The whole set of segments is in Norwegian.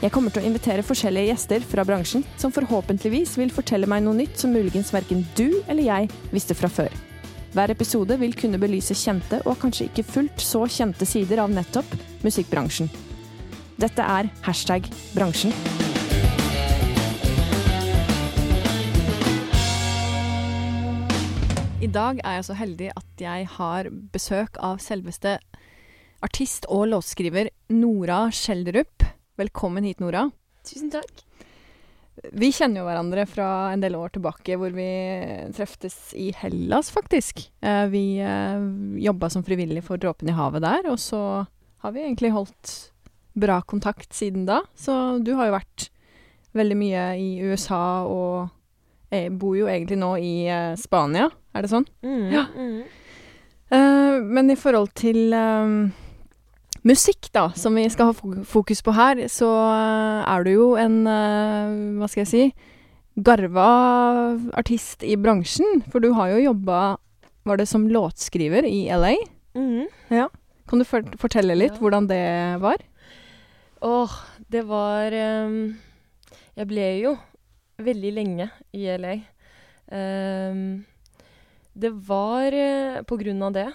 Jeg kommer til å invitere forskjellige gjester fra bransjen, som forhåpentligvis vil fortelle meg noe nytt som muligens verken du eller jeg visste fra før. Hver episode vil kunne belyse kjente og kanskje ikke fullt så kjente sider av nettopp musikkbransjen. Dette er hashtag bransjen. I dag er jeg så heldig at jeg har besøk av selveste artist og låtskriver Nora Schjelderup. Velkommen hit, Nora. Tusen takk. Vi kjenner jo hverandre fra en del år tilbake, hvor vi treftes i Hellas, faktisk. Eh, Vi eh, jobba som frivillig for Dråpen i havet der, og så har vi egentlig holdt bra kontakt siden da. Så du har jo vært veldig mye i USA og jeg bor jo egentlig nå i eh, Spania, er det sånn? Mm, Ja. mm. Eh, men i forhold til eh, musikk, da, som vi skal ha fokus på her, så eh, er du jo en eh, Hva skal jeg si Garva artist i bransjen. For du har jo jobba Var det som låtskriver i LA? Mm. Kan du for fortelle litt Ja. hvordan det var? Åh, det var um, Jeg ble jo veldig lenge i LA. Um, det var uh, på grunn av det,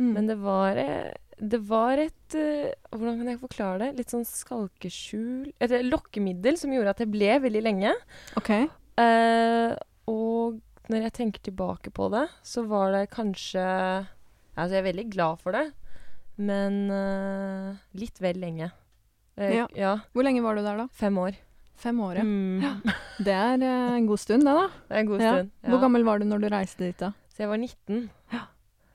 Mm. men det var eh, Det var et uh, Hvordan kan jeg forklare det? Litt sånn skalkeskjul Et lokkemiddel som gjorde at jeg ble veldig lenge. OK. Uh, og når jeg tenker tilbake på det, så var det kanskje Altså, jeg er veldig glad for det, men uh, litt vel lenge. Ja. ja. Hvor lenge var du der, da? Fem år. Fem år, ja. Mm. Ja. Det er en god stund, det, da. Det er en god stund. Ja. Hvor gammel var du når du reiste dit, da? Så jeg var 19. Ja,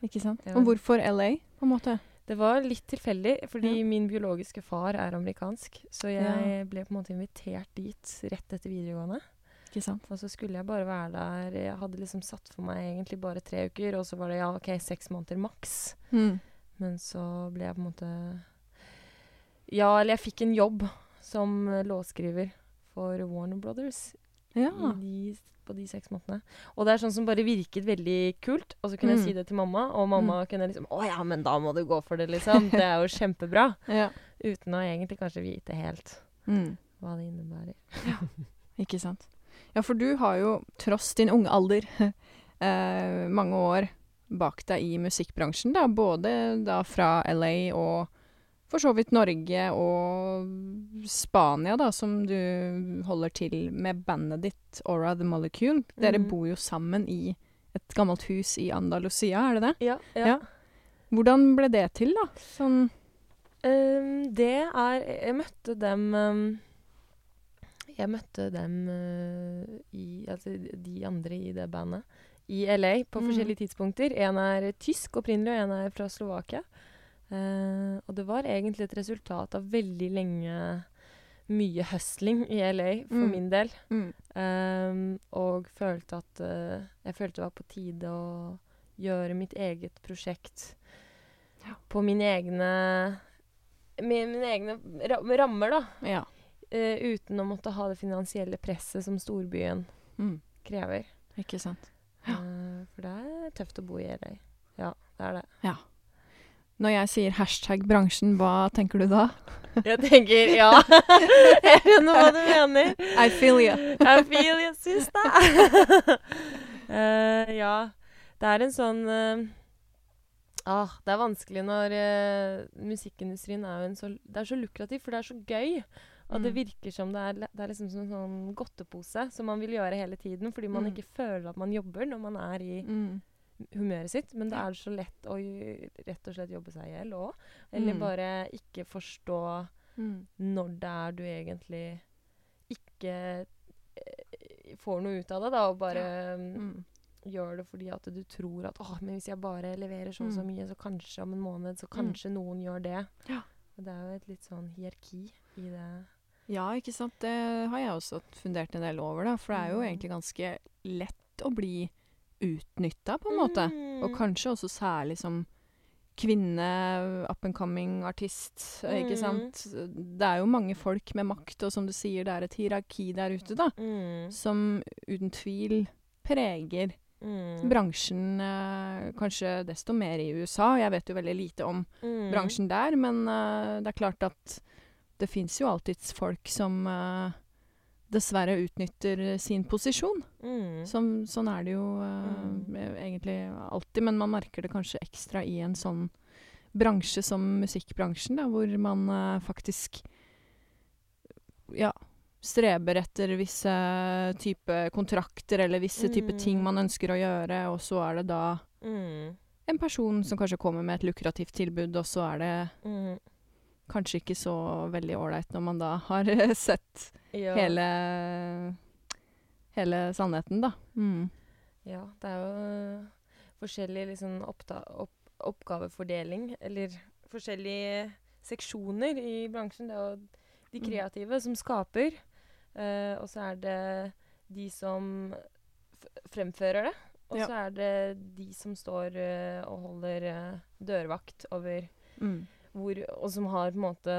Ikke sant? Ja. Og hvorfor LA, på en måte? Det var litt tilfeldig, fordi Ja. min biologiske far er amerikansk. Så jeg Ja. ble på en måte invitert dit rett etter videregående. Ikke sant? Og så skulle jeg bare være der Jeg hadde liksom satt for meg egentlig bare tre uker, og så var det ja, OK, seks måneder maks. Mm. Men så ble jeg på en måte Ja, eller jeg fikk en jobb som låtskriver for Warner Brothers Ja. i de, på de seks månedene. Og det er sånn som bare virket veldig kult. Og så kunne Mm. jeg si det til mamma, og mamma kunne liksom Å ja, men da må du gå for det, liksom. Det er jo kjempebra. ja. Uten å egentlig kanskje vite helt Mm. hva det innebærer. Ikke sant. Ja, for du har jo, tross din unge alder, eh, mange år bak deg i musikkbransjen, da. Både da fra LA og for så vidt Norge og Spania, da, som du holder til med bandet ditt Aura The Molecule. Dere mm. bor jo sammen i et gammelt hus i Andalusia, er det det? Ja, Ja. Hvordan ble det til, da? Sånn um, det er Jeg møtte dem um, Jeg møtte dem uh, i Altså de andre i det bandet i LA på Mm. forskjellige tidspunkter. En er tysk opprinnelig, og en er fra Slovakia. Eh, og det var egentlig et resultat av veldig lenge mye hustling i LA, for Mm. min del. mm. Um, og følte at uh, Jeg følte det var på tide å gjøre mitt eget prosjekt Ja. på mine egne Med mine egne ra rammer, da. Ja. Uh, uten å måtte ha det finansielle presset som storbyen Mm. krever. Ikke sant. Ja. Uh, for det er tøft å bo i LA. Ja, det er det. Når jeg sier hashtag bransjen, hva tenker du da? Jeg tenker ja. jeg skjønner hva du mener. I feel you. I feel you, sister. Uh, ja. Det er en sånn uh, ah, Det er vanskelig når uh, Musikkindustrien er jo en så Det er så lukrativt, for det er så gøy. Og det Mm. virker som det er, det er liksom som en sånn godtepose som man vil gjøre hele tiden, fordi man Mm. ikke føler at man jobber når man er i Mm. Humøret sitt. Men det er så lett å rett og slett jobbe seg i hjel òg. Eller Mm. bare ikke forstå Mm. når det er du egentlig ikke eh, får noe ut av det, da, og bare ja. Mm. gjør det fordi at du tror at men hvis jeg bare leverer så og så Mm. mye, så kanskje om en måned, så Mm. kanskje noen gjør det. Ja. Og det er jo et litt sånn hierarki i det Ja, ikke sant. Det har jeg også fundert en del over, da. For det er jo Mm. egentlig ganske lett å bli utnytta, på en måte. Mm. Og kanskje også særlig som kvinne, up and coming artist, mm. ikke Mm. sant. Det er jo mange folk med makt, og som du sier, det er et hierarki der ute, da. Mm. Som uten tvil preger Mm. bransjen eh, kanskje desto mer i USA. Jeg vet jo veldig lite om Mm. bransjen der, men eh, det er klart at det fins jo alltids folk som eh, dessverre utnytter sin posisjon. Mm. Som, sånn er det jo uh, Mm. egentlig alltid, men man merker det kanskje ekstra i en sånn bransje som musikkbransjen, da, hvor man uh, faktisk ja, streber etter visse type kontrakter eller visse type Mm. ting man ønsker å gjøre, og så er det da Mm. en person som kanskje kommer med et lukrativt tilbud, og så er det Mm. Kanskje ikke så veldig ålreit når man da har sett Ja. hele, hele sannheten, da. Mm. Ja, det er jo forskjellig liksom opp oppgavefordeling, eller forskjellige seksjoner i bransjen. Det er jo de Mm. kreative som skaper, eh, og så er det de som fremfører det. Og Ja. så er det de som står uh, og holder uh, dørvakt over Mm. Hvor Og som har på en måte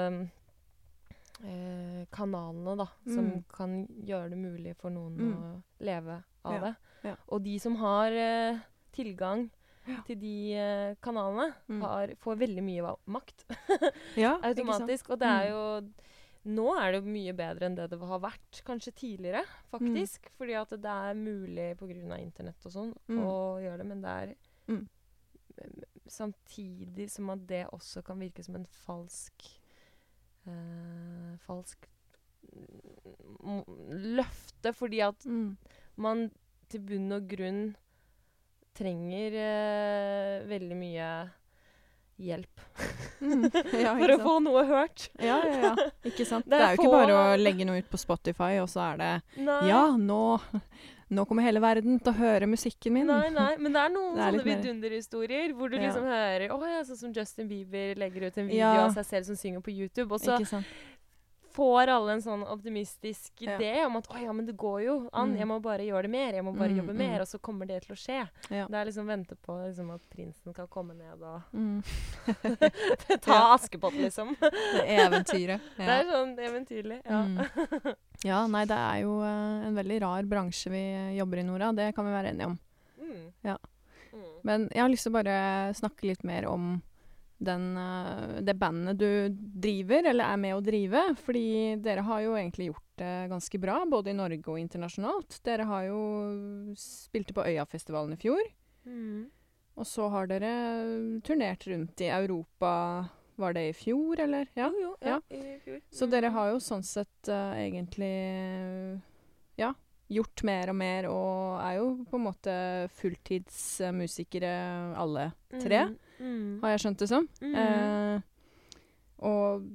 eh, kanalene, da. Som Mm. kan gjøre det mulig for noen Mm. å leve av Ja, det. ja. Og de som har eh, tilgang Ja. til de eh, kanalene, Mm. har, får veldig mye makt Ja, automatisk. Og det er Mm. jo Nå er det jo mye bedre enn det det har vært kanskje tidligere, faktisk. Fordi at det er mulig pga. internett og sånn Mm. å gjøre det, men det er Mm. Samtidig som at det også kan virke som en falsk uh, Falsk mm, løfte, fordi at Mm. man til bunn og grunn trenger uh, veldig mye hjelp Mm. Ja, for å få noe hørt. Ja, ja, ja. Ikke sant. Det Det er er jo ikke bare å legge noe ut på Spotify, og så er det Nei. Ja, nå, nå kommer hele verden til å høre musikken min. Nei, nei, men det er noen Det er sånne vidunderhistorier hvor du Ja. liksom hører Å ja, sånn som Justin Bieber legger ut en video Ja. av seg selv som synger på YouTube, og så. Får alle en sånn optimistisk Ja. idé om at å ja, men det går jo an, Mm. jeg må bare gjøre det mer, jeg må bare Mm, jobbe mm. mer, og så kommer det til å skje. Ja. Det er liksom vente på liksom, at prinsen skal komme ned og Mm. ta Ja. Askepott, liksom. Det eventyret. Det er sånn eventyrlig. Ja. Mm. ja, nei, det er jo uh, en veldig rar bransje vi eh, jobber i, Nora. Det kan vi være enige om. Mm. Ja. Men jeg har lyst til å bare snakke litt mer om den, eh, det bandet du driver, eller er med å drive. Fordi dere har jo egentlig gjort det ganske bra, både i Norge og internasjonalt. Dere har jo spilte på Øyafestivalen i fjor. Mm. Og så har dere turnert rundt i Europa. Var det i fjor, eller? Ja. Jo, jo. Ja, i fjor. Så Mm. dere har jo sånn sett uh, egentlig ja, gjort mer og mer, og er jo på en måte fulltidsmusikere alle tre, Mm. Mm. har jeg skjønt det som. Mm. Eh, og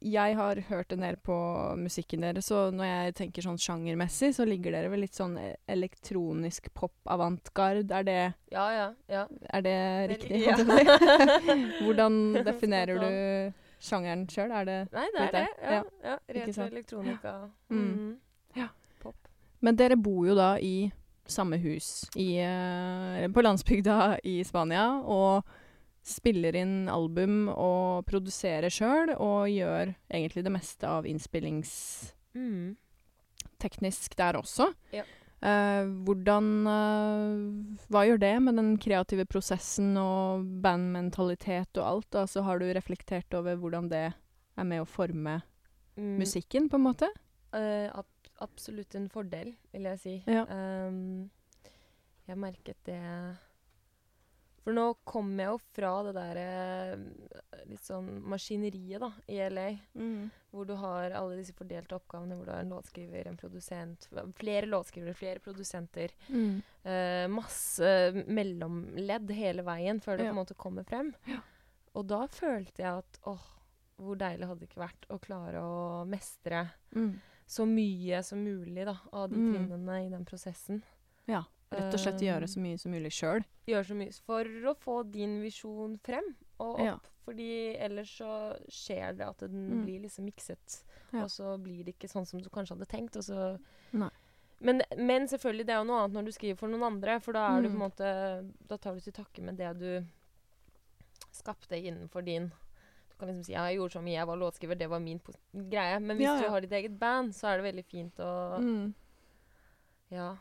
jeg har hørt en del på musikken deres, så når jeg tenker sånn sjangermessig, så ligger dere vel litt sånn e- elektronisk pop avantgarde. Er det, Ja, ja. ja. er det riktig? ja. Hvordan definerer du sjangeren sjøl? Er det Nei, det er det. Ja. Ja. ja. Retro elektronika. Mm. Mm. Men dere bor jo da i samme hus i, eh, på landsbygda i Spania, og spiller inn album og produserer sjøl, og gjør egentlig det meste av innspillingsteknisk Mm. der også. Ja. Eh, hvordan eh, Hva gjør det med den kreative prosessen og bandmentalitet og alt? Altså, har du reflektert over hvordan det er med å forme Mm. musikken, på en måte? Uh, ab absolutt en fordel, vil jeg si. Ja. Um, jeg merket det For nå kommer jeg jo fra det derre litt sånn maskineriet, da, i LA. Hvor du har alle disse fordelte oppgavene, hvor du har en låtskriver, en produsent Flere låtskrivere, flere produsenter. Mm. Eh, masse mellomledd hele veien før det Ja. på en måte kommer frem. Ja. Og da følte jeg at åh, hvor deilig hadde det ikke vært å klare å mestre Mm. så mye som mulig da, av de Mm. trinnene i den prosessen. Ja, rett og slett gjøre så mye som mulig sjøl. Gjøre så mye for å få din visjon frem. og opp. Ja. Fordi ellers så skjer det at den Mm. blir liksom mikset. Ja. Og så blir det ikke sånn som du kanskje hadde tenkt. Men, men selvfølgelig, det er jo noe annet når du skriver for noen andre. For da er du på Mm. en måte Da tar du til takke med det du skapte innenfor din Du kan liksom si ja, 'jeg gjorde så mye, jeg var låtskriver', det var min greie. Men hvis ja. du har ditt eget band, så er det veldig fint å Mm. Ja.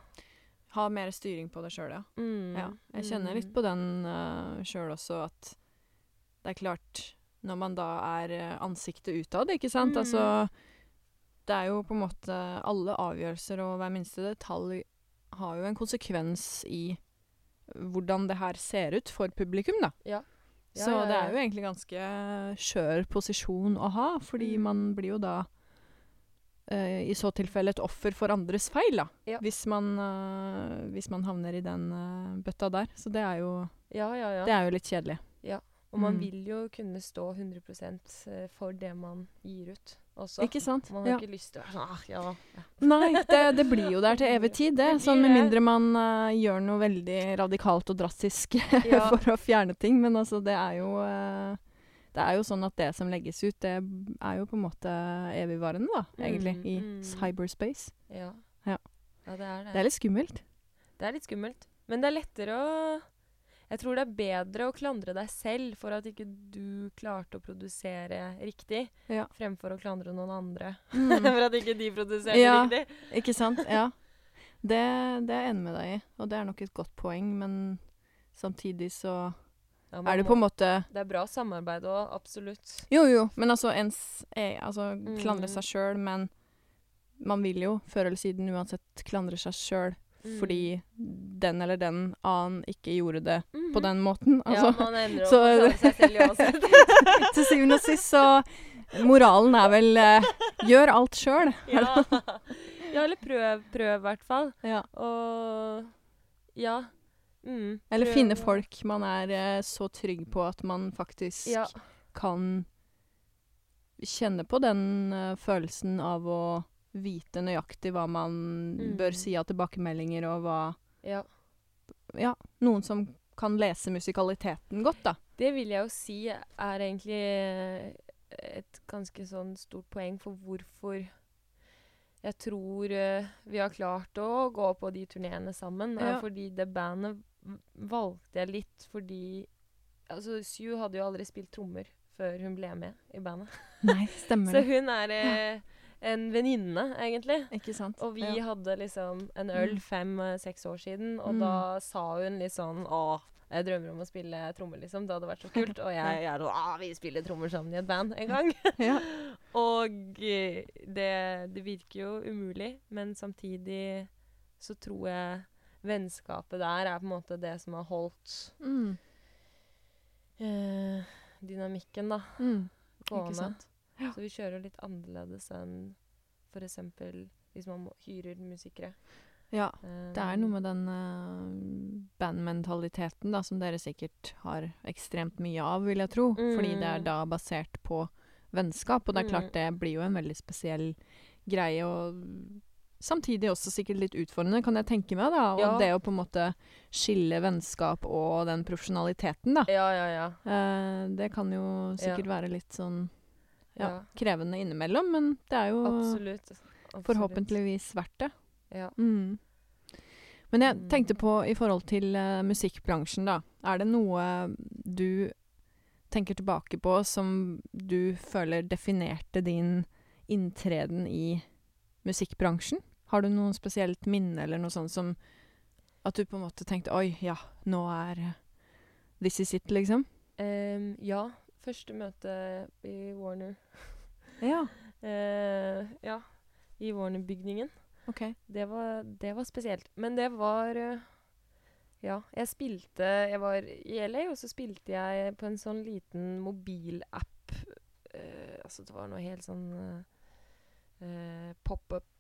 Ha mer styring på det sjøl, ja. Mm, ja. Jeg kjenner litt på den uh, sjøl også, at det er klart Når man da er eh, ansiktet utad, ikke sant Mm. Altså Det er jo på en måte Alle avgjørelser og hver minste detalj har jo en konsekvens i hvordan det her ser ut for publikum, da. Ja. Ja, Så det er jo egentlig ganske skjør posisjon å ha, fordi Mm. man blir jo da eh, i så tilfelle et offer for andres feil, da. Ja. Hvis, man, uh, hvis man havner i den uh, bøtta der. Så det er jo, Ja, ja, ja. det er jo litt kjedelig. Og man Mm. vil jo kunne stå 100 eh, for det man gir ut også. Ikke sant? Man har Ja. ikke lyst til å være sånn ah, ja, ja. Nei, det, det blir jo der til evig tid, det. Sånn med mindre man uh, gjør noe veldig radikalt og drastisk Ja. for å fjerne ting. Men altså, det er jo eh, Det er jo sånn at det som legges ut, det er jo på en måte evigvarende, da, egentlig, Mm, i mm. cyberspace. Ja. Ja. ja, det er det. Det er litt skummelt. Det er litt skummelt. Men det er lettere å Jeg tror det er bedre å klandre deg selv for at ikke du klarte å produsere riktig, Ja. fremfor å klandre noen andre Mm. for at ikke de produserte riktig. Ikke sant? Ja. Det, det er jeg enig med deg i, og det er nok et godt poeng, men samtidig så Ja, er det på en måte Det er bra samarbeid òg, absolutt. Jo, jo, men altså ens er, Altså klandre Mm. seg sjøl, men man vil jo før eller siden uansett klandre seg sjøl Mm. fordi den eller den annen ikke gjorde det mm. på den måten. ja, Altså, man endrer opp så- med seg selv uansett. til syvende og sist så Moralen er vel eh, gjør alt sjøl. ja. ja, eller prøv, prøv i hvert fall. Ja. Og ja. Mm, Eller finne folk man er eh, så trygg på at man faktisk Ja. kan kjenne på den uh, følelsen av å vite nøyaktig hva man Mm. bør si av tilbakemeldinger, og hva ja. Ja, noen som kan lese musikaliteten godt, da. Det vil jeg jo si er egentlig eh, et ganske sånn stort poeng for hvorfor jeg tror uh, vi har klart å gå på de turneene sammen. Ja. fordi det bandet valgte jeg litt fordi Altså, Sue hadde jo aldri spilt trommer før hun ble med i bandet. Nei, stemmer Så hun er eh, en venninne, egentlig. Ikke sant? Og vi ja. hadde liksom en øl Mm. fem-seks år siden, og Mm. da sa hun litt sånn Å, jeg drømmer om å spille trommer, liksom. Det hadde vært så kult. Og jeg, jeg er sånn vi spiller trommer sammen i et band en gang. ja. og eh, det, det virker jo umulig, men samtidig så tror jeg vennskapet der er på en måte det som har holdt Mm. eh, dynamikken, da, Mm. Gående. Ja. Så vi kjører litt annerledes enn f.eks. hvis man må, hyrer musikere. Ja. Um, Det er noe med den uh, bandmentaliteten da, som dere sikkert har ekstremt mye av, vil jeg tro. Fordi det er Mm. da basert på vennskap, og det er Mm. klart det blir jo en veldig spesiell greie, og samtidig også sikkert litt utfordrende, kan jeg tenke meg, da. Og Ja. det å på en måte skille vennskap og den profesjonaliteten, da. Ja, ja, ja. Eh, det kan jo sikkert være litt sånn ja, Ja. krevende innimellom, men det er jo Absolutt. Absolutt. forhåpentligvis verdt det. Ja. Mm. Men jeg Mm. tenkte på i forhold til uh, musikkbransjen, da. Er det noe du tenker tilbake på som du føler definerte din inntreden i musikkbransjen? Har du noe spesielt minne eller noe sånt som at du på en måte tenkte Oi, ja, nå er This is it, liksom? Um, ja. Første møte i Warner. Ja. Uh, ja. I Warner-bygningen. OK. Det var, det var spesielt. Men det var eh, Ja, jeg spilte Jeg var i LA, og så spilte jeg på en sånn liten mobilapp. Uh, altså, det var noe helt sånn eh,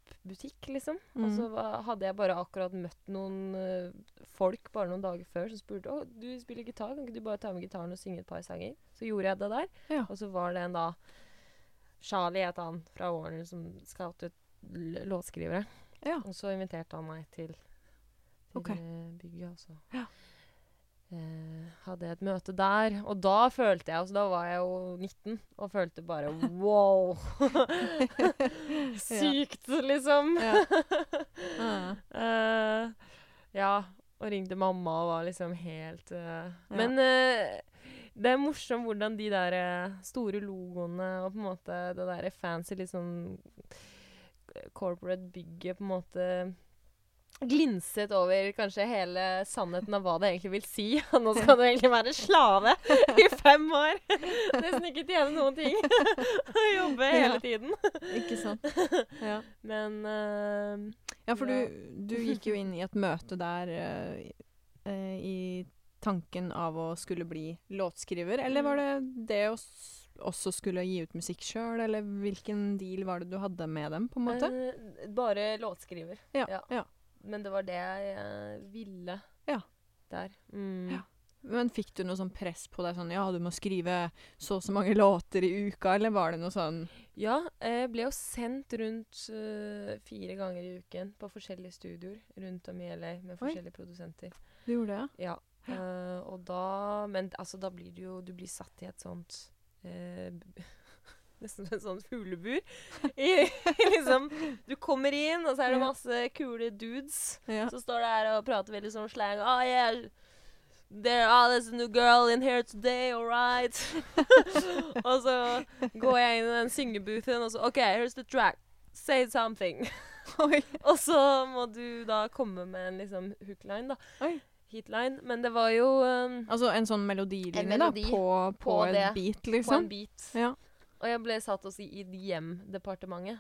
pop-up-butikk, liksom. Og så Mm. hadde jeg bare akkurat møtt noen uh, folk bare noen dager før som spurte å, du spiller gitar, kan ikke du bare ta med gitaren og synge et par sanger? Så gjorde jeg det der. Ja. Og så var det en da Charlie het han fra Warner som scoutet låtskrivere. Ja. Og så inviterte han meg til, til Ok. eh, bygget. også. Ja. Eh, hadde jeg et møte der. Og da følte jeg altså Da var jeg jo 19 og følte bare wow! Sykt, liksom. Ja. Eh, ja. Og ringte mamma og var liksom helt eh, Ja. Men eh, det er morsomt hvordan de der eh, store logoene og på en måte det der fancy litt sånn corporate bygget på en måte glinset over kanskje hele sannheten av hva det egentlig vil si. Nå skal du egentlig være slave i fem år! Nesten ikke tjene noen ting. Og jobbe hele Ja. tiden. Ikke sant. Ja. Men uh, Ja, for du, du gikk jo inn i et møte der eh, i tanken av å skulle bli låtskriver, eller var det det å også skulle gi ut musikk sjøl, eller hvilken deal var det du hadde med dem, på en måte? eh, bare låtskriver. ja, ja. Men det var det jeg eh, ville Ja. der. Mm. Ja. Men fikk du noe sånn press på deg sånn ja, du må skrive så og så mange låter i uka, eller var det noe sånn Ja, jeg ble jo sendt rundt uh, fire ganger i uken på forskjellige studioer rundt om i LA med forskjellige produsenter. Du gjorde det? Ja. Uh, og da Men altså, da blir du jo Du blir satt i et sånt eh, b- Nesten som et sånt fuglebur. Liksom Du kommer inn, og så er det masse kule dudes Ja. som står der og prater veldig sånn slang. Oh, yeah. There, oh, there's a new girl in here today, all right? og så går jeg inn i den syngeboothen, og så OK, here's the track. Say something. Og så må du da komme med en liksom hookline, da. Oi. Heatline, Men det var jo um, Altså en sånn melodilinje En melodi da, på, på, på en det. beat, på en liksom? beat. Ja. Og jeg ble satt også i IDM-departementet.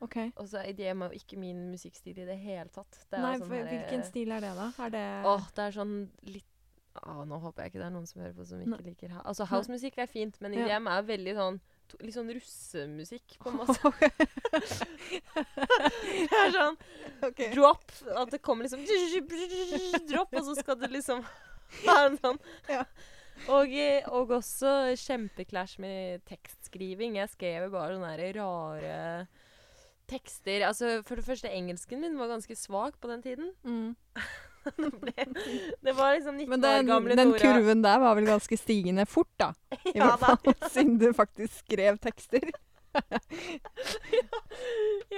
OK. Og så IDM er jo ikke min musikkstil i det hele tatt. Det er Nei, sånn for her, hvilken eh, stil er det, da? Er det Åh, det er sånn litt Åh, Nå håper jeg ikke det er noen som hører på som ikke Nei. liker ha Altså, housemusikk er fint, men Ja. IDM er veldig sånn to, Litt sånn russemusikk, på en måte. det er sånn Ok. drop. At det kommer liksom Drop, og så skal det liksom være en sånn Ja. Og, eh, og også kjempeklæsj med tekstskriving. Jeg skrev bare sånne rare tekster. Altså, For det første, engelsken min var ganske svak på den tiden. Mm. det, ble, det var liksom 19 Men år den, gamle den Nora. kurven der var vel ganske stigende fort, da? I Ja hvert fall siden du faktisk skrev tekster.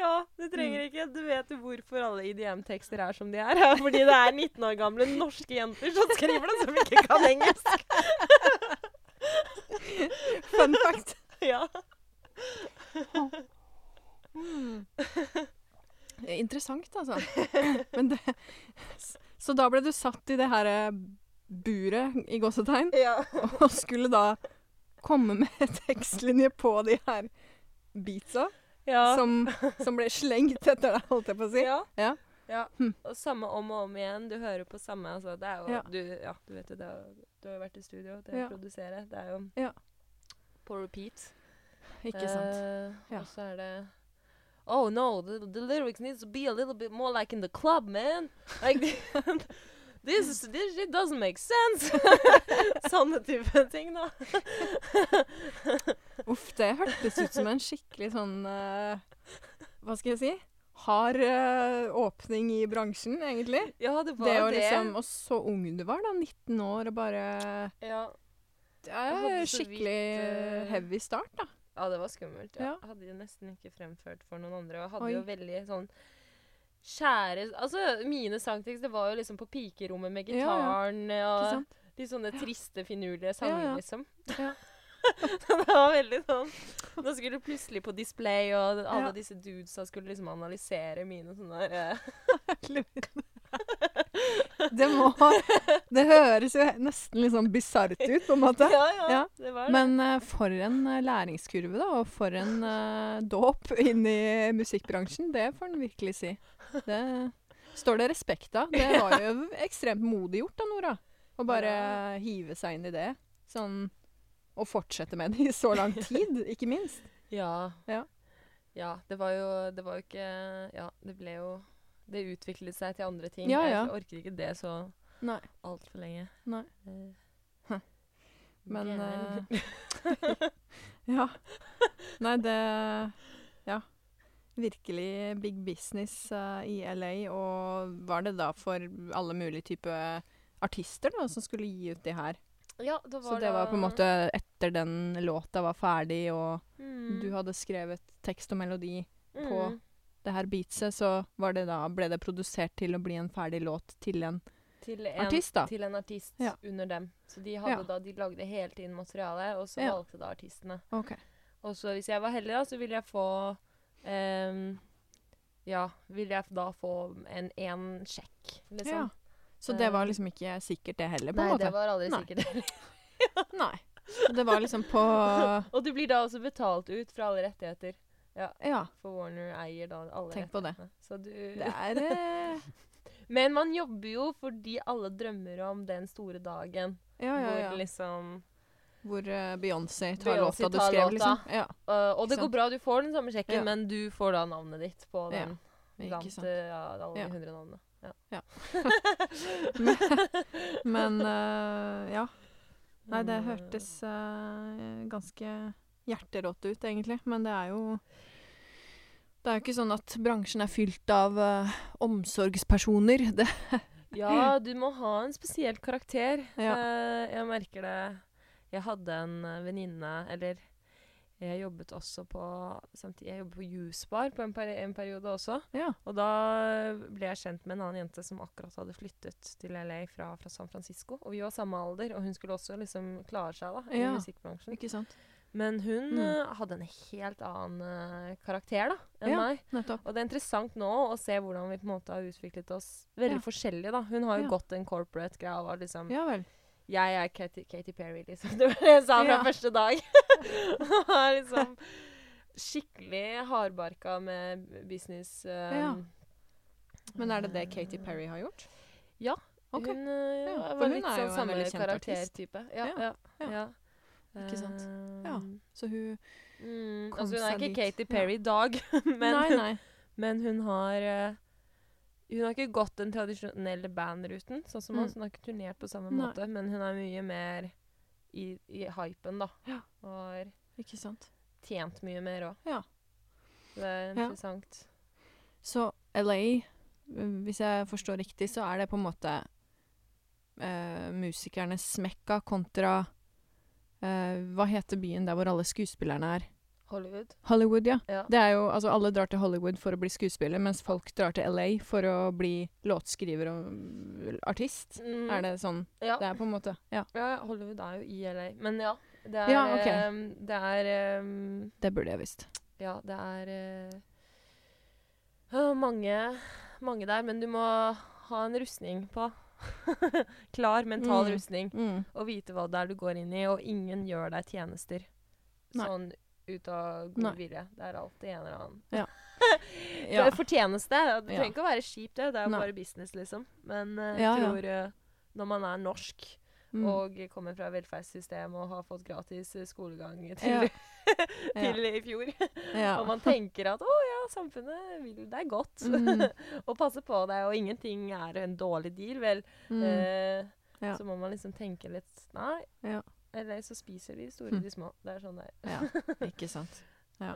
Ja, du Mm. trenger ikke. Du vet hvorfor alle IDM-tekster er som de er. Fordi det er 19 år gamle norske jenter som skriver det, som ikke kan engelsk. Fun fact. Ja. Er Interessant, altså. Men det, så da ble du satt i det her buret, i gåsetegn, ja. og skulle da komme med tekstlinjer på de her beatsa, Ja. som, som ble slengt etter deg, holdt jeg på å si. ja. Ja. Ja. Hm. Og samme om og om igjen. Du hører på samme altså, Det er jo Ja. du, ja, du vet jo det. er Du har jo vært i studio. Det å produsere. Det er jo Ja. på repeat. Ikke sant. Eh, Ja. Og så er det Oh no, the, the lyrics needs to be a little bit more like in the club, man. Like this, this shit doesn't make sense. Sånne type ting, da. Uff, det hørtes ut som en skikkelig sånn uh, Hva skal jeg si? Hard uh, åpning i bransjen, egentlig. Ja, det var Det det. liksom Og så ung du var, da. 19 år, og bare ja. Det er skikkelig vidt, uh, heavy start, da. ja, det var skummelt. Ja. Ja. Jeg hadde jo nesten ikke fremført for noen andre. Og jeg hadde Oi. jo veldig sånn Kjære Altså, mine sangtekster var jo liksom på pikerommet med Ja, ja. gitaren og? De sånne triste, finurlige sangene, Ja, ja. liksom. Ja. Så det var veldig sånn Da skulle du plutselig på display, og alle Ja. disse dudesa skulle liksom analysere mine sånne der eh, Det må Det høres jo nesten litt sånn bisart ut, på en måte. Ja, ja, Ja. det var det. Men uh, for en uh, læringskurve, da, og for en uh, dåp inn i musikkbransjen. Det får en virkelig si. Det står det respekt av. Det var jo ekstremt modig gjort da, Nora. Å bare hive seg inn i det. Sånn Og fortsette med det i så lang tid, ikke minst. Ja. Ja. Ja, det var jo Det var jo ikke Ja, det ble jo Det utviklet seg til andre ting. Ja, ja. Jeg orker ikke det så altfor lenge. Nei. Eh, Men eh, Ja. Nei, det Ja. Virkelig big business uh, i LA. Og var det da for alle mulige typer artister da, som skulle gi ut de her. Ja, da Så det var på en måte etter den låta var ferdig, og mm, du hadde skrevet tekst og melodi på mm, det her beatset, så var det da, ble det produsert til å bli en ferdig låt til en til en artist, da. Til en artist Ja. under dem. Så de, Ja. da, de lagde hele tiden materiale, og så valgte da artistene. Okay. Og så hvis jeg var heldig, da, så ville jeg få Ja, vil jeg da få en én sjekk, liksom. Ja. Så det var liksom ikke sikkert det heller, på Nei, en måte? Nei, det var aldri Nei. sikkert. Nei. Det var liksom på og du blir da også betalt ut fra alle rettigheter. Ja, For Warner eier da alle Tenk på det. Så du det er det. Men man jobber jo fordi alle drømmer om den store dagen Ja, ja, ja. hvor liksom Hvor uh, Beyoncé tar Beyoncé låta du skrev, låta. liksom. Ja, Uh, Og det går bra, du får den samme sjekken, Ja. men du får da navnet ditt på den. Ja. Blant øh, ja, alle de hundre navnene. Ja. Ja. Men uh, ja. Nei, det hørtes eh, ganske hjerterått ut, egentlig. Men det er jo Det er jo ikke sånn at bransjen er fylt av eh, omsorgspersoner. Det, Ja, du må ha en spesiell karakter. Ja. Eh, jeg merker det. Jeg hadde en eh, venninne Eller jeg jobbet også på samtidig, Jeg jobbet på Jusbar på en, peri en periode også. ja. Og da ble jeg kjent med en annen jente som akkurat hadde flyttet til LA fra, fra San Francisco. Og vi var samme alder, og hun skulle også liksom klare seg da, i Ja. musikkbransjen. Ikke sant? Men hun Mm. eh, hadde en helt annen uh, karakter da, enn Ja. meg. Nettopp. Og det er interessant nå å se hvordan vi på en måte har utviklet oss veldig forskjellig. da. Hun har jo gått en corporate greie og var liksom Ja vel. Jeg er Katy, Katy Perry, liksom. Det var det jeg sa fra Ja. første dag. Liksom skikkelig hardbarka med business. Um, Ja. Men er det det Katy Perry har gjort? Ja. Okay. Hun eh, Ja, for var hun litt sånn samme karaktertype. Ja, Ja, ja. ja. ja. Ikke sant. Ja. Um, Så hun Mm, Kom altså hun er ikke. Katy Perry i dag, men, Nei, nei. men hun har eh, Hun har ikke gått den tradisjonelle bandruten, sånn som Mm. oss. Hun har ikke turnert på samme Nei. måte, men hun er mye mer i, i hypen, da. Ja. Og har Ikke sant. tjent mye mer òg. Ja. Det er Ja. interessant. Så LA, hvis jeg forstår riktig, så er det på en måte eh, musikernes mekka kontra eh, Hva heter byen der hvor alle skuespillerne er? Hollywood. Hollywood, ja. Ja. Det er jo, altså Alle drar til Hollywood for å bli skuespiller, mens folk drar til LA for å bli låtskriver og mm, artist. Mm, Er det sånn ja. det er på en måte? Ja. ja, Hollywood er jo i LA. Men ja. Det er, Ja, ok. eh, det er um, Det burde jeg visst. Ja, det er uh, mange, mange der, men du må ha en rustning på. Klar mental Mm. rustning. Mm. Og vite hva det er du går inn i, og ingen gjør deg tjenester. Nei. Sånn ut av god vilje. Det er alltid en eller annen. Ja. Ja. Det fortjenes Det Det trenger ikke å være kjipt, det. Det er Nei. bare business, liksom. Men eh, jeg ja. tror ja. når man er norsk Mm. og kommer fra velferdssystem og har fått gratis eh, skolegang til, til i fjor, ja. og man tenker at å ja, samfunnet vil deg godt Mm. og passer på deg, og ingenting er en dårlig deal, vel, Mm. eh, så må man liksom tenke litt Nei. Eller så spiser de store Mm. de små. Det er sånn det er. ja. Ikke sant. Ja.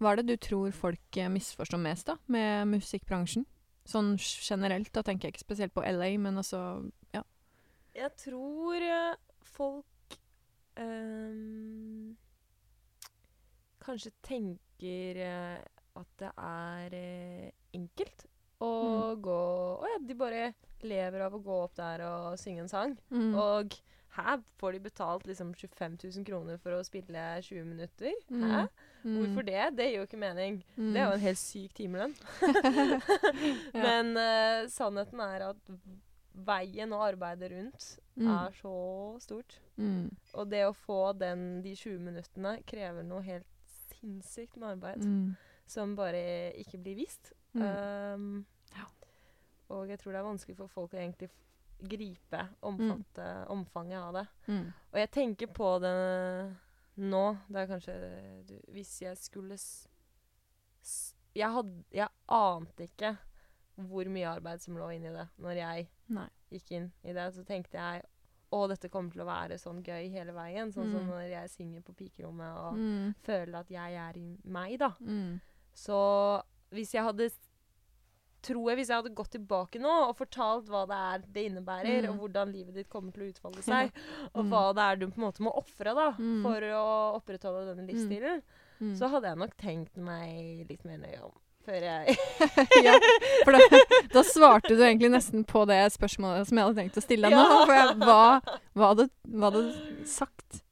Hva er det du tror folk eh, misforstår mest da, med musikkbransjen? Sånn generelt, da tenker jeg ikke spesielt på LA, men altså ja. Jeg tror eh, folk um, kanskje tenker at det er enkelt å Mm. gå Å ja, de bare lever av å gå opp der og synge en sang. Mm. Og her får de betalt liksom 25 000 kroner for å spille 20 minutter. Mm. Hæ? Mm. Hvorfor det? Det gir jo ikke mening. Mm. Det er jo en helt syk timelønn. Ja. Men uh, sannheten er at veien og arbeidet rundt Mm. er så stort. Mm. Og det å få den, de 20 minuttene krever noe helt sinnssykt med arbeid Mm. som bare ikke blir vist. Um, Ja. Og jeg tror det er vanskelig for folk å egentlig gripe omfatte, omfanget av det. Mm. Og jeg tenker på det nå. Det er kanskje du, Hvis jeg skulle jeg, hadde, jeg ante ikke hvor mye arbeid som lå inni det når jeg Nei. gikk inn i det. Så tenkte jeg å, dette kommer til å være sånn gøy hele veien. Sånn som Mm. når jeg synger på pikerommet og Mm. føler at jeg er i meg, da. Mm. Så hvis jeg hadde tror jeg hvis jeg hadde gått tilbake nå og fortalt hva det er det innebærer, Mm. og hvordan livet ditt kommer til å utfolde seg, og Mm. hva det er du på en måte må ofre Mm. for å opprettholde denne livsstilen, Mm. så hadde jeg nok tenkt meg litt mer nøye om før jeg ja, for da, da svarte du egentlig nesten på det spørsmålet som jeg hadde tenkt å stille deg nå. For jeg, hva, hva, hadde, hva hadde sagt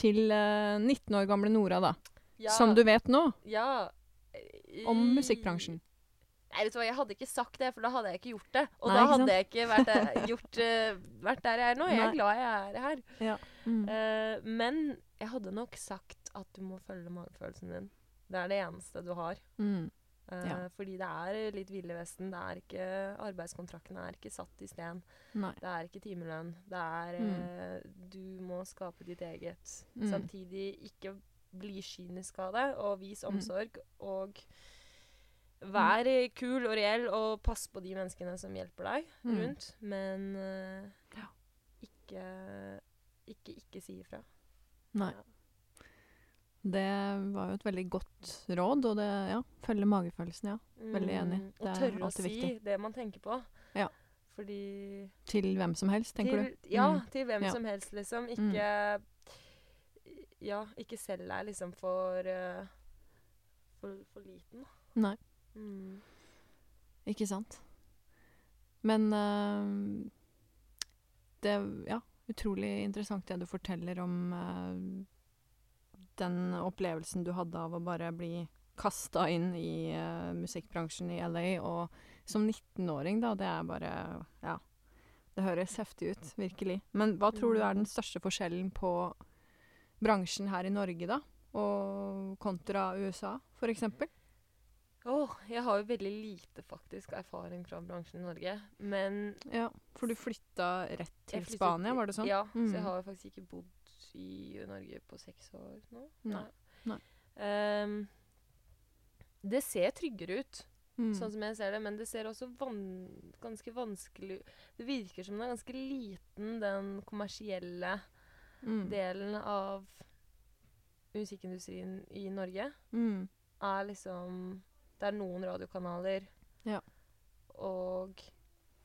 til uh, 19 år gamle Nora, da? ja, Som du vet nå, ja, om musikkbransjen. Nei, vet du hva, jeg hadde ikke sagt det, for da hadde jeg ikke gjort det. Og Nei, da hadde jeg ikke vært, der- gjort, uh, vært der jeg er nå. Jeg Nei. er glad jeg er her. Mm. Uh, men jeg hadde nok sagt at du må følge magefølelsen din. Det er det eneste du har. Mm. Eh, Ja. Fordi det er litt Ville Vesten. Det er ikke arbeidskontrakten er ikke satt i sten. Nei. Det er ikke timelønn. Det er Mm. eh, Du må skape ditt eget. Mm. Samtidig ikke bli kynisk av det, og vis Mm. omsorg. Og vær kul og reell, og pass på de menneskene som hjelper deg Mm. rundt. Men uh, Ja. ikke, ikke ikke si ifra. Nei. Ja. Det var jo et veldig godt råd, og det ja, følge magefølelsen, ja. Veldig enig. Mm, Det og tørre å si viktig. det man tenker på. Ja. Fordi Til hvem som helst, tenker til, du? Ja, Mm. til hvem som helst, liksom. Ikke Ja, ikke selg deg liksom for uh, for, for liten. Nei. Mm. Ikke sant. Men uh, det ja, utrolig interessant det du forteller om uh, den opplevelsen du hadde av å bare bli kasta inn i uh, musikkbransjen i LA. Og som 19-åring, da, det er bare Ja. Det høres heftig ut, virkelig. Men hva tror du er den største forskjellen på bransjen her i Norge, da? Og kontra USA, for Åh, jeg har jo veldig lite faktisk erfaring fra bransjen i Norge. Men Ja, for du flytta rett til flyttet Spania, var det sånn? Ja, så Mm. jeg har jo faktisk ikke bodd i Norge på seks år nå. Nei. Nei. Um, det ser tryggere ut, Mm. sånn som jeg ser det, men det ser også van ganske vanskelig Det virker som den er ganske liten, den kommersielle Mm. delen av musikkindustrien i Norge. Mm. Er liksom Det er noen radiokanaler, Ja. og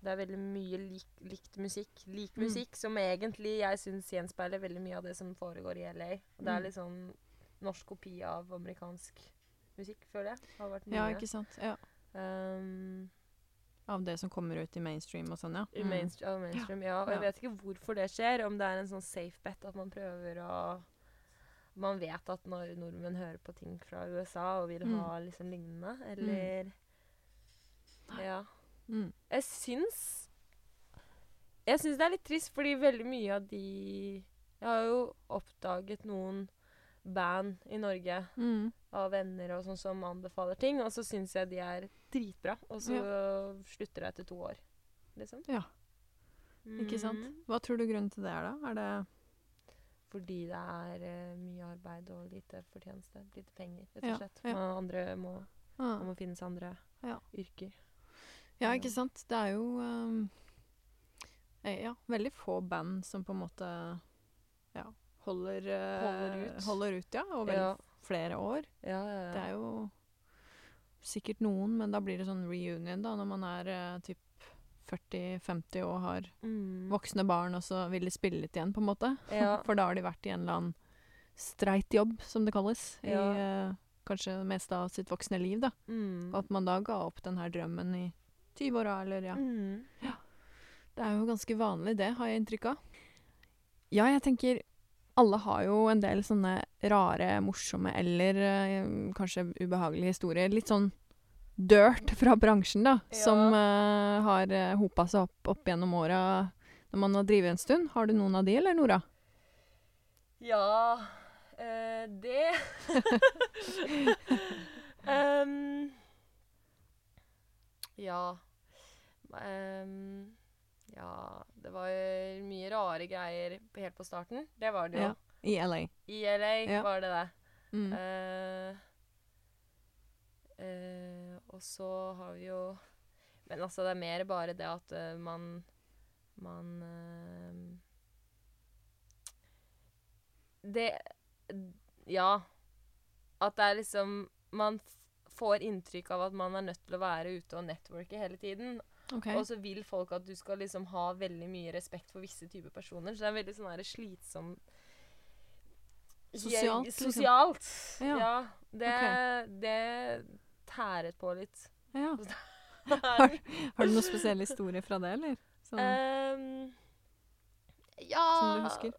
det er veldig mye lik, likt musikk. Lik Mm. musikk som egentlig jeg syns gjenspeiler veldig mye av det som foregår i LA. Og det er Mm. litt sånn norsk kopi av amerikansk musikk, føler jeg. Har vært mye. Ja, ikke sant. Ja. Um, Av det som kommer ut i mainstream og sånn, ja. i mainstream, av mainstream, ja. Og jeg vet ikke hvorfor det skjer. Om det er en sånn safe bet at man prøver å Man vet at når nordmenn hører på ting fra USA og vil Mm. ha liksom lignende, eller Ja. Mm. Jeg syns Jeg syns det er litt trist, fordi veldig mye av de Jeg har jo oppdaget noen band i Norge Mm. av venner og sånn som anbefaler ting, og så syns jeg de er dritbra, og så slutter jeg etter to år, liksom. Ja. Ikke sant? Mhm. Hva tror du grunnen til det er, da? Er det Fordi det er uh, mye arbeid og lite fortjeneste. Lite penger, rett og slett. ja. Man andre må, det må finnes andre Ja. yrker. Ja, ikke sant. Det er jo um, Ja, veldig få band som på en måte ja, holder uh, Holder ut. Holder ut, ja. Over Ja. flere år. Ja, ja, ja. Det er jo sikkert noen, men da blir det sånn reunion, da, når man er uh, typ 40-50 og har Mm. voksne barn, og så vil de spille litt igjen, på en måte. Ja. For da har de vært i en eller annen streit jobb, som det kalles, i Ja. eh, kanskje det meste av sitt voksne liv. da. Mm. Og at man da ga opp den her drømmen i 20-åra, eller ja. Mm. Det er jo ganske vanlig, det, har jeg inntrykk av. Ja, jeg tenker alle har jo en del sånne rare, morsomme eller eh, kanskje ubehagelige historier. Litt sånn dirt fra bransjen, da. Ja. Som uh, har uh, hopa seg opp opp gjennom åra når man har drevet en stund. Har du noen av de, eller Nora? Ja eh, Det um, Ja Um, Ja Det var mye rare greier helt på starten. Det var det jo. Ja. I LA. I LA Ja. var det det. Mm. Eh, eh, og så har vi jo Men altså, det er mer bare det at uh, man Man uh, Det Ja. At det er liksom Man får inntrykk av at man er nødt til å være ute og networke hele tiden. Okay. Og så vil folk at du skal liksom ha veldig mye respekt for visse typer personer. Så det er veldig sånn her slitsom Sosialt, liksom. Sosialt. Ja. Ja. det, det tæret på litt. Ja. Har, Har du noen spesiell historie fra det, eller? Sånn, um, ja som du husker?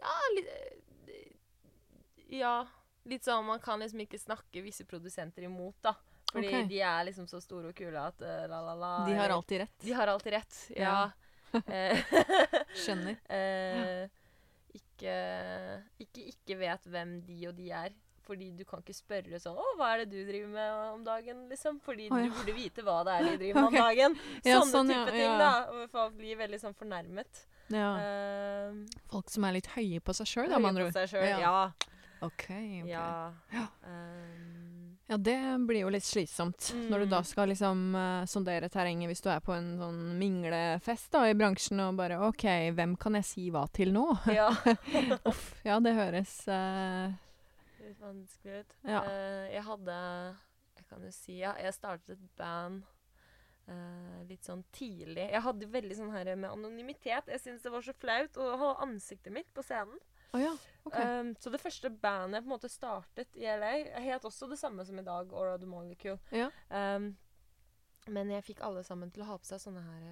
Ja, litt Ja. Litt sånn man kan liksom ikke snakke visse produsenter imot, da. Fordi okay. de er liksom så store og kule at uh, la, la, la. De har alltid rett. De har alltid rett. Ja. Eh, Skjønner. uh, ikke, ikke ikke vet hvem de og de er. Fordi du kan ikke spørre sånn 'Å, hva er det du driver med om dagen?' liksom. Fordi oh, ja. du burde vite hva det er de driver med okay. om dagen. Ja, Sånne sånn, type ting, da. Folk blir veldig sånn fornærmet. Ja. Eh, Folk som er litt høye på seg sjøl, da, med andre ord. Ja. Ok, ok. ja. Ja. Ehm, Ja, det blir jo litt slitsomt. Når du da Mm. skal liksom uh, sondere terrenget hvis du er på en sånn minglefest da, i bransjen og bare OK, hvem kan jeg si hva til nå? ja. Uff. Ja, det høres eh, Litt vanskelig ut. Ja. Uh, jeg hadde Jeg kan jo si ja, jeg startet et band uh, litt sånn tidlig. Jeg hadde veldig sånn her med anonymitet. Jeg syntes det var så flaut å ha ansiktet mitt på scenen. Oh, ja. okay. Um, så det første bandet jeg på en måte startet i LA, het også det samme som i dag, Aura the Molecule. Ja. Um, men jeg fikk alle sammen til å ha på seg sånne her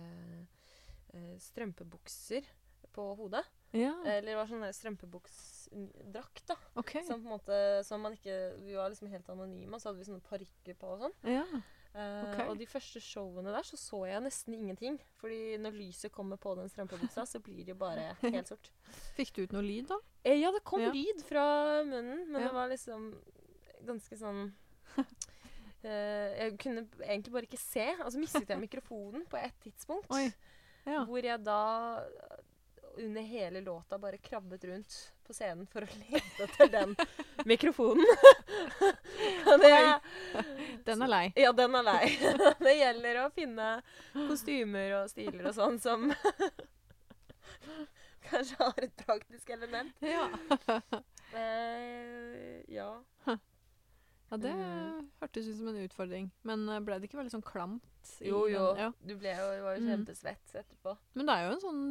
eh, strømpebukser på hodet. Ja. Eller det var sånn strømpebuksdrakt, da. Okay. Som på en måte som man ikke Vi var liksom helt anonyme, og så hadde vi sånne parykker på og sånn. Ja. Okay. Uh, Og de første showene der så så jeg nesten ingenting. Fordi når lyset kommer på den strømpebuksa, så blir det jo bare helt sort. Fikk du ut noe lyd, da? Eh, ja, det kom Ja. lyd fra munnen, men Ja. det var liksom ganske sånn uh, Jeg kunne egentlig bare ikke se. Og så mistet jeg mikrofonen på et tidspunkt. Ja. Hvor jeg da under hele låta bare krabbet rundt på scenen for å lete etter den mikrofonen. Det, Den er lei. ja, den er lei. det gjelder å finne kostymer og stiler og sånn som kanskje har et praktisk element. Ja. Eh, ja. ja, det Mm. hørtes ut som en utfordring. Men eh, ble det ikke veldig sånn klamt? Jo, jo. Den? Ja. Du ble jo, var jo Mm. kjempesvett etterpå. Men det er jo en sånn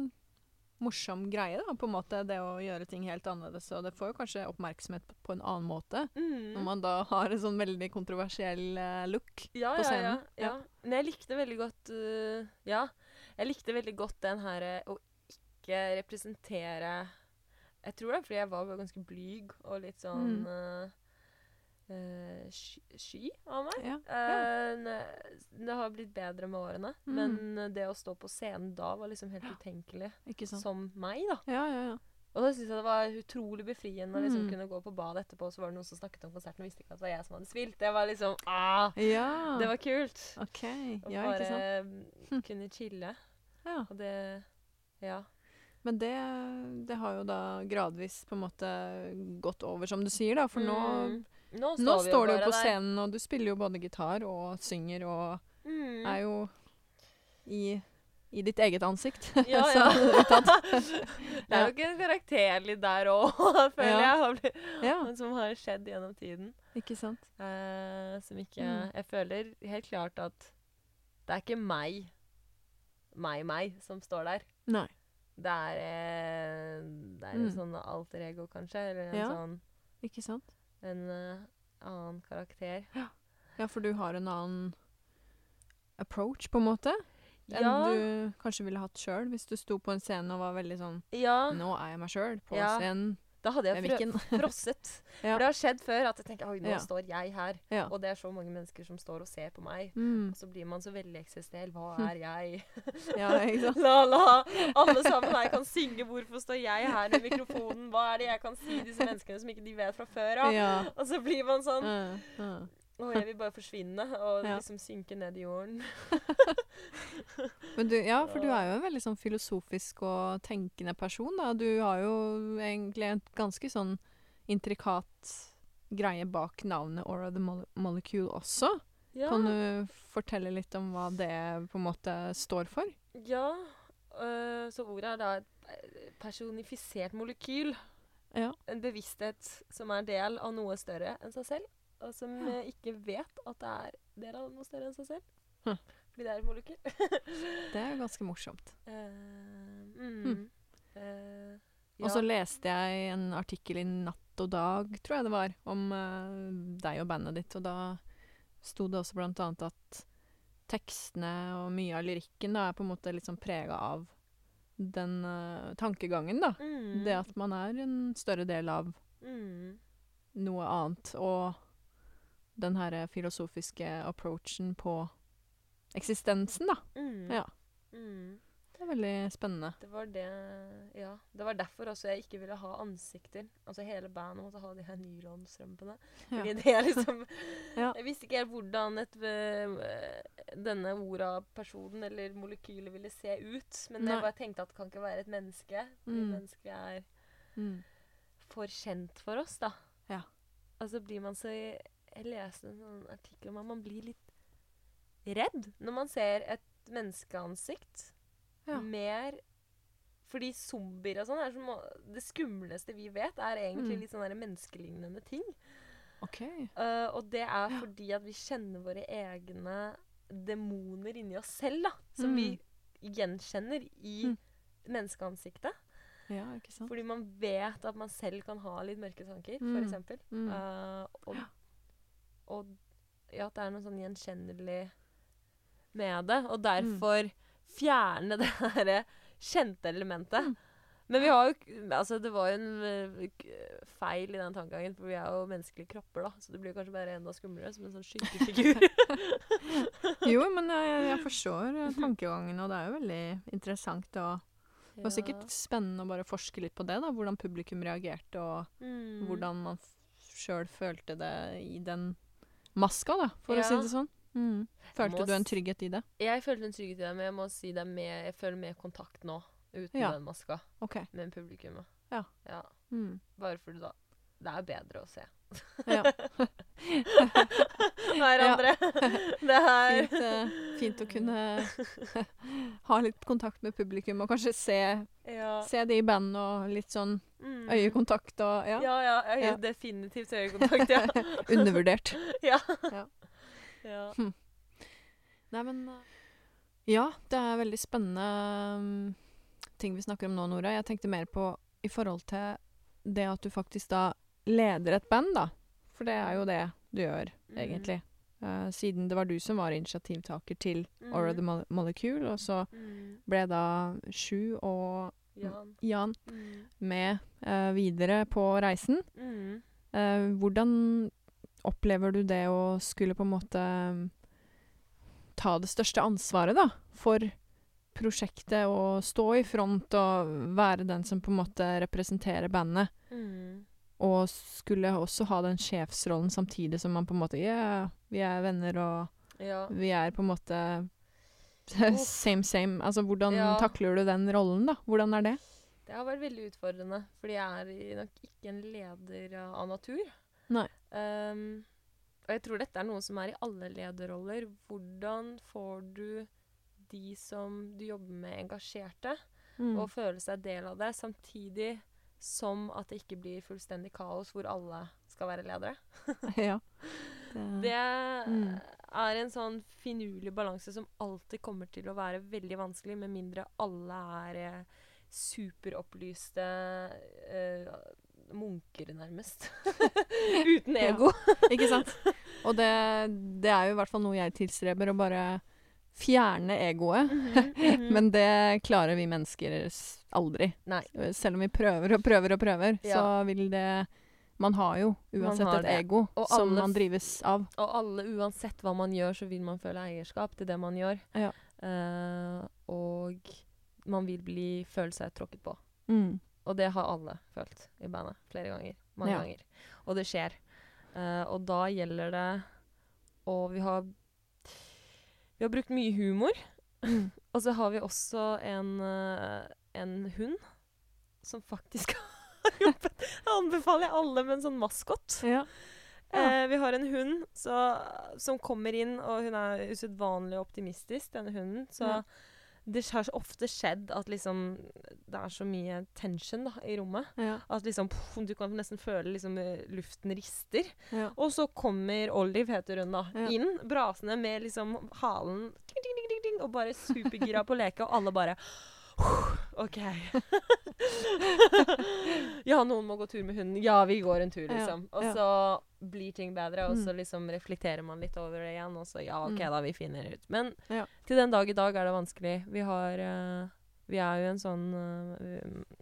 morsom greie, da, på en måte, det å gjøre ting helt annerledes. Og det får jo kanskje oppmerksomhet på, på en annen måte. Når Mm. man da har en sånn veldig kontroversiell uh, look. ja, på ja, scenen. Ja, ja. Men jeg likte veldig godt uh, Ja. Jeg likte veldig godt den her øh, å ikke representere Jeg tror det er fordi jeg var ganske blyg og litt sånn Mm. øh, øh, sky, sky av meg. Ja. Ne- det har blitt bedre med årene, Mm. men det å stå på scenen da var liksom helt utenkelig Ikke sant? som meg, da. Ja, ja, ja. Og da syns jeg det var utrolig befriende å liksom Mm. kunne gå på badet etterpå, og så var det noen som snakket om konserten og visste ikke at det var jeg som hadde spilt. Det var liksom ah, Ja. Det var kult. OK. Å Ja, ikke sant. bare mm, kunne chille. Ja. Og det Ja. Men det, det har jo da gradvis på en måte gått over, som du sier, da. For Mm. Nå nå vi står du jo på scenen, og du spiller jo både gitar og synger og Mm. er jo i, i ditt eget ansikt. Ja, ja. det er jo ikke en karakter litt der òg, føler Ja. jeg. Har blitt, ja, Som har skjedd gjennom tiden. ikke sant. Eh, som ikke Mm. Jeg føler helt klart at det er ikke meg, meg, meg, som står der. Nei. Det er, eh, det er en Mm. sånn alter ego, kanskje. Eller en sånn Ikke sant. En uh, annen karakter. Ja, for du har en annen approach, på en måte, enn Ja, du kanskje ville hatt sjøl, hvis du sto på en scene og var veldig sånn ja, Nå er jeg meg sjøl på Ja. scenen da hadde jeg frosset. Ja. For det har skjedd før at jeg tenker oi, nå Ja. står jeg her. Ja. Og det er så mange mennesker som står og ser på meg. Mm. Og så blir man så veldig eksistensiell. Hva er jeg? La, la. Alle sammen her kan synge 'Hvorfor står jeg her med mikrofonen?' Hva er det jeg kan si disse menneskene som ikke de vet fra før av? Og så blir man sånn. Å, jeg vil bare forsvinne og Ja. liksom synke ned i jorden. Men du, ja, for du er jo en veldig sånn filosofisk og tenkende person, da. Du har jo egentlig en ganske sånn intrikat greie bak navnet Aura the Molecule også. Ja. Kan du fortelle litt om hva det på en måte står for? Ja, øh, så ordet er da et eh, personifisert molekyl. Ja. En bevissthet som er del av noe større enn seg selv. Og som Ja. eh, ikke vet at det er del av noe større enn seg selv. Hm. Fordi det er et molekyl. Det er ganske morsomt. Uh, mm, Hm. eh, Og så leste jeg en artikkel i Natt og Dag, tror jeg det var, om uh, deg og bandet ditt, og da sto det også blant annet at tekstene og mye av lyrikken da er på en måte litt sånn prega av den tankegangen, da. Mm, Det at man er en større del av mm, noe annet, og den her filosofiske approachen på eksistensen, da. mm, Ja. Mm. Det er veldig spennende. Det var det Ja. Det var derfor også jeg ikke ville ha ansikter. Altså hele bandet måtte ha de her nylonstrømpene. Ja. Fordi det er liksom Ja. Jeg visste ikke helt hvordan et, øh, denne orda-personen eller molekylet ville se ut. Men Nei. jeg bare tenkte at det kan ikke være et menneske. Fordi Mm. mennesker er Mm. for kjent for oss, da. Ja. Altså blir man så Jeg leste en sånn artikkel om at man blir litt redd når man ser et menneskeansikt. Ja. Mer Fordi zombier og sånn er som Det skumleste vi vet, er egentlig Mm. litt sånne menneskelignende ting. OK. Uh, og det er Ja. fordi at vi kjenner våre egne demoner inni oss selv, da. Som Mm. vi gjenkjenner i Mm. menneskeansiktet. Ja, ikke sant? Fordi man vet at man selv kan ha litt mørke tanker, Mm. eksempel. Mm. Eh, og, og ja, at det er noe sånn gjenkjennelig med det. Og derfor fjerne det derre kjente elementet. Mm. Men vi har jo Altså, det var jo en eh, feil i den tankegangen, for vi er jo menneskelige kropper, da. Så det blir kanskje bare enda skumlere, som en sånn skyggefigur. Jo, men jeg, jeg forstår tankegangen, og det er jo veldig interessant. å det var sikkert spennende å bare forske litt på det, da. Hvordan publikum reagerte, og mm. hvordan man sjøl følte det i den maska, da, for Ja. å si det sånn. Mm. Følte du en trygghet i det? Jeg følte en trygghet i det, men jeg må si det er mer, jeg føler mer kontakt nå, uten Ja. den maska, okay. med publikummet. Ja. ja. Mm. Bare fordi da Det er bedre å se. Ja. Hverandre. Det er Fint, uh, fint å kunne ha litt kontakt med publikum, og kanskje se, se det i band og litt sånn. Øyekontakt og Ja. Ja, ja. øye, Ja. Definitivt øyekontakt, ja. Undervurdert. ja. Ja. ja. Nei, men eh, Ja, det er veldig spennende um, ting vi snakker om nå, Nora. Jeg tenkte mer på i forhold til det at du faktisk da leder et band, da. For det er jo det du gjør, Mhm. egentlig. Uh, siden det var du som var initiativtaker til mm. Aura the Molecule, og så Mm. ble da Sju og Jan. Jan Mm. med uh, videre på reisen. Mm. Uh, hvordan opplever du det å skulle på en måte um, ta det største ansvaret, da, for prosjektet og stå i front og være den som på en måte representerer bandet, Mm. og skulle også ha den sjefsrollen samtidig som man på en måte Ja, vi er venner, og Ja. vi er på en måte. same, same. Altså, hvordan Ja. takler du den rollen, da? Hvordan er det? Det har vært veldig utfordrende, fordi jeg er nok ikke en leder av natur. Nei. Um, og jeg tror dette er noe som er i alle lederroller. Hvordan får du de som du jobber med, engasjerte, Mm. og føle seg del av det, samtidig som at det ikke blir fullstendig kaos hvor alle skal være ledere? ja. Det Mm. Er en sånn finurlig balanse som alltid kommer til å være veldig vanskelig, med mindre alle er eh, superopplyste eh, munker, nærmest. Uten ego. Ikke sant? Og det, det er jo i hvert fall noe jeg tilstreber, å bare fjerne egoet. Mhm. Men det klarer vi mennesker aldri. Nei. Selv om vi prøver og prøver og prøver, Ja. så vil det Man har jo uansett har et det. ego Og som alle man drives av. Og alle, uansett hva man gjør, så vil man føle eierskap til det man gjør. Ja. Uh, og man vil bli, føle seg tråkket på. Mm. Og det har alle følt i bandet flere ganger. Mange Ja. ganger. Og det skjer. Uh, og da gjelder det Og vi har Vi har brukt mye humor. Mm. Og så har vi også en, eh, en hund som faktisk har jobbet Det anbefaler jeg alle med en sånn maskot. Ja. Ja. Eh, vi har en hund så, som kommer inn, og hun er usedvanlig optimistisk, denne hunden. Så Ja. Det har så ofte skjedd at liksom Det er så mye tension da, i rommet. At liksom pff, Du kan nesten føle liksom eh, luften rister. Og så kommer Olive, heter hun da, inn brasende med liksom halen ding, ding, ding, ding, ding, og bare supergira på å leke, og alle bare OK. ja, noen må gå tur med hunden. Ja, vi går en tur, liksom. Og så blir ting bedre, og Mm. så liksom reflekterer man litt over det igjen, og så ja, OK, Mm. da, vi finner ut. Men til den dag i dag er det vanskelig. Vi har uh, Vi er jo en sånn uh,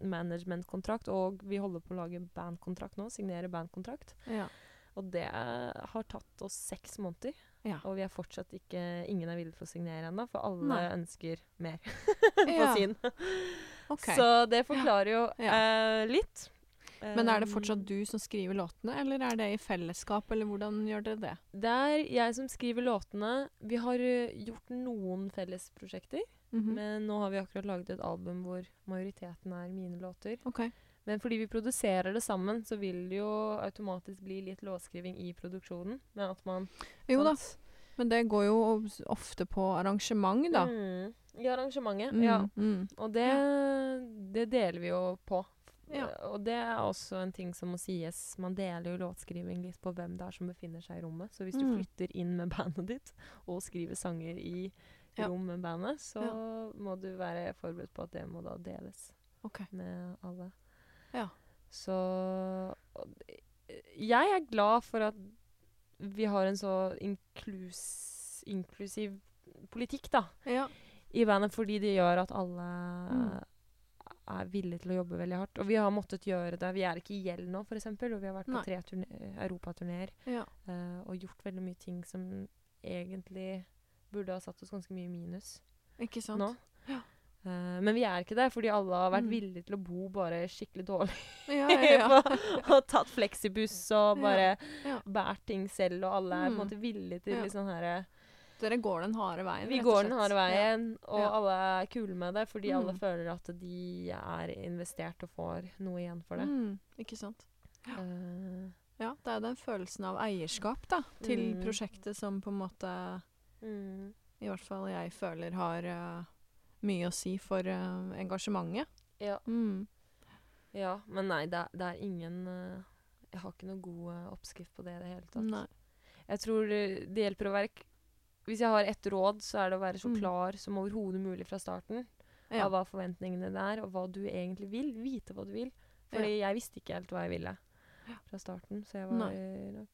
managementkontrakt, og vi holder på å lage bandkontrakt nå. Signere bandkontrakt. Ja. Og det har tatt oss seks måneder. Ja. Og vi er fortsatt ikke Ingen er villig til å signere ennå, for alle Nei. ønsker mer på Ja. sin. Okay. Så det forklarer jo eh, litt. Men er det Um, fortsatt du som skriver låtene, eller er det i fellesskap, eller hvordan gjør dere det? Det er jeg som skriver låtene. Vi har eh, gjort noen fellesprosjekter, Mhm. men nå har vi akkurat laget et album hvor majoriteten er mine låter. OK. Men fordi vi produserer det sammen, så vil det jo automatisk bli litt låtskriving i produksjonen. Men at man Jo da, men det går jo ofte på arrangement, da. Mm. I arrangementet, Mm, ja. mm. Og det, det deler vi jo på. Ja. Og det er også en ting som må sies. Man deler jo låtskriving litt på hvem det er som befinner seg i rommet. Så hvis du Mm. flytter inn med bandet ditt og skriver sanger i Ja. rom med bandet, så må du være forberedt på at det må da deles okay. med alle. Ja. Så Jeg er glad for at vi har en så inklus, inklusiv politikk, da Ja. i bandet fordi det gjør at alle Mm. er villige til å jobbe veldig hardt. Og vi har måttet gjøre det. Vi er ikke i gjeld nå, f.eks. Og vi har vært Nei. på tre turne- europaturneer ja. uh, og gjort veldig mye ting som egentlig burde ha satt oss ganske mye minus Ikke sant? nå. Ja. Eh, men vi er ikke det, fordi alle har vært Mm. villige til å bo bare skikkelig dårlig. Ja, ja, ja. og tatt fleksibuss og bare Ja. båret ting selv, og alle er på en Mm. måte villige til Ja. litt sånn herre Dere går den harde veien, Vi går den harde veien, og Ja. alle er kule med det, fordi alle Mm. føler at de er investert og får noe igjen for det. Mm, ikke sant. Uh, Ja, det er den følelsen av eierskap da, til Mm. prosjektet som på en måte mm, i hvert fall jeg føler har eh, mye å si for uh, engasjementet. ja, Mm. ja, men nei, det er, det er ingen uh, Jeg har ikke noe god eh, oppskrift på det i det hele tatt. Nei. Jeg tror det, hjelper å være Hvis jeg har ett råd, så er det å være så Mm. klar som overhodet mulig fra starten. Ja. Av hva forventningene er, og hva du egentlig vil. Vite hva du vil. Fordi jeg visste ikke helt hva jeg ville fra starten, så jeg var Mm.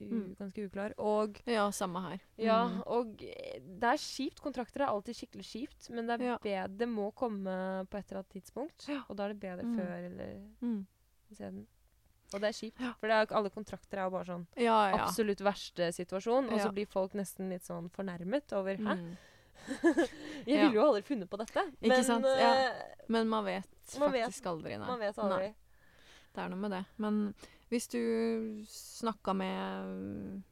Ganske uklar. Og ja, samme her. Ja, Mm. og det er kjipt. Kontrakter er alltid skikkelig kjipt, men det Ja. bedre, det må komme på et eller annet tidspunkt. Ja. Og da er det bedre Mm. før eller Mm. siden. Og det er kjipt, Ja. for det er, alle kontrakter er jo bare sånn absolutt verste situasjon, og så blir folk nesten litt sånn fornærmet over Hæ? Mm. Jeg ville jo aldri funnet på dette. Ikke men sant? Ja. eh, Men man vet Man vet- faktisk aldri, nei. man vet aldri. Nei, det er noe med det. Men hvis du snakka med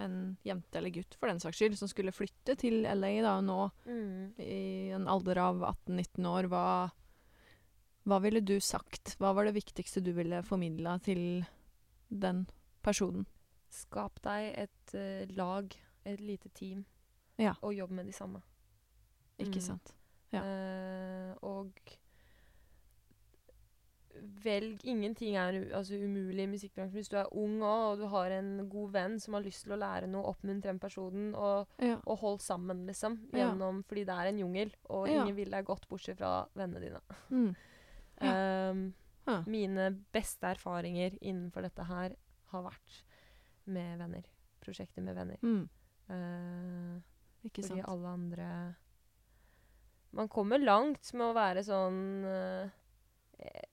en jente eller gutt, for den saks skyld, som skulle flytte til LA da, nå Mm. i en alder av 18-19 år, hva, hva ville du sagt? Hva var det viktigste du ville formidla til den personen? Skap deg et uh, lag, et lite team, Ja. og jobb med de samme. Ikke Mm. sant? Ja. Uh, og velg Ingenting er altså, umulig i musikkbransjen. Hvis du er ung også, og du har en god venn som har lyst til å lære noe, oppmuntre den personen, og, Ja. og hold sammen, liksom. Ja. Fordi det er en jungel, og Ja. ingen vil deg godt bortsett fra vennene dine. Mm. Um. Mine beste erfaringer innenfor dette her har vært med venner. Prosjekter med venner. Mm. Uh, Ikke fordi sant? alle andre Man kommer langt med å være sånn eh,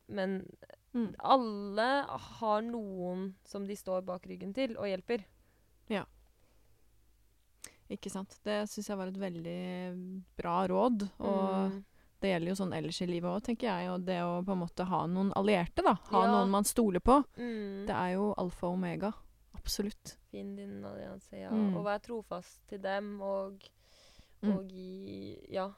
Men Mm. alle har noen som de står bak ryggen til og hjelper. Ja. Ikke sant? Det syns jeg var et veldig bra råd. Og Mm. det gjelder jo sånn ellers i livet òg, tenker jeg. Og det å på en måte ha noen allierte, da. Ha Ja. noen man stoler på. Mm. Det er jo alfa og omega. Absolutt. Finn din allianse, ja. Mm. Og vær trofast til dem, og, Mm. og gi Ja.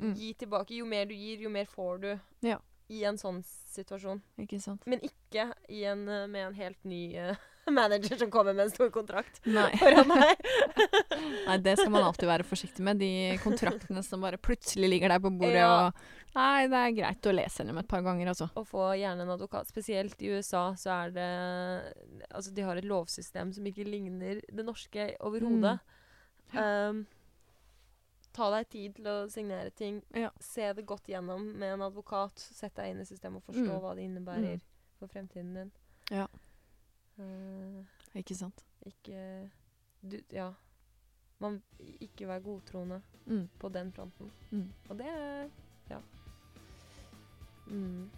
Mm. Gi tilbake. Jo mer du gir, jo mer får du. Ja. I en sånn situasjon. Ikke sant? Men ikke i en, eh, med en helt ny uh, manager som kommer med en stor kontrakt Nei. foran deg. Nei, det skal man alltid være forsiktig med. De kontraktene som bare plutselig ligger der på bordet Ja. og Nei, det er greit å lese gjennom et par ganger, altså. Å få gjerne en advokat. Spesielt i USA så er det Altså, de har et lovsystem som ikke ligner det norske overhodet. Um, ta deg tid til å signere ting. Ja. Se det godt gjennom med en advokat. Sett deg inn i systemet og forstå Mm. hva det innebærer Mm. for fremtiden din. Ja. Uh, Ikke sant. ikke du, Ja. Man ikke være godtroende Mm. på den fronten. Mm. Og det Ja. Mm.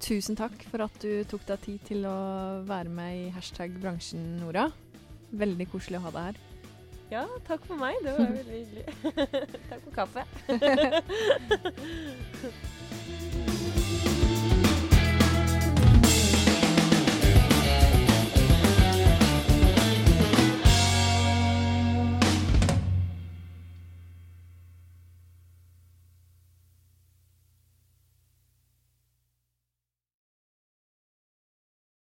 Tusen takk for at du tok deg tid til å være med i hashtag bransjen, Nora. Veldig koselig å ha deg her. Ja, takk for meg. Det var veldig hyggelig. takk for kaffe.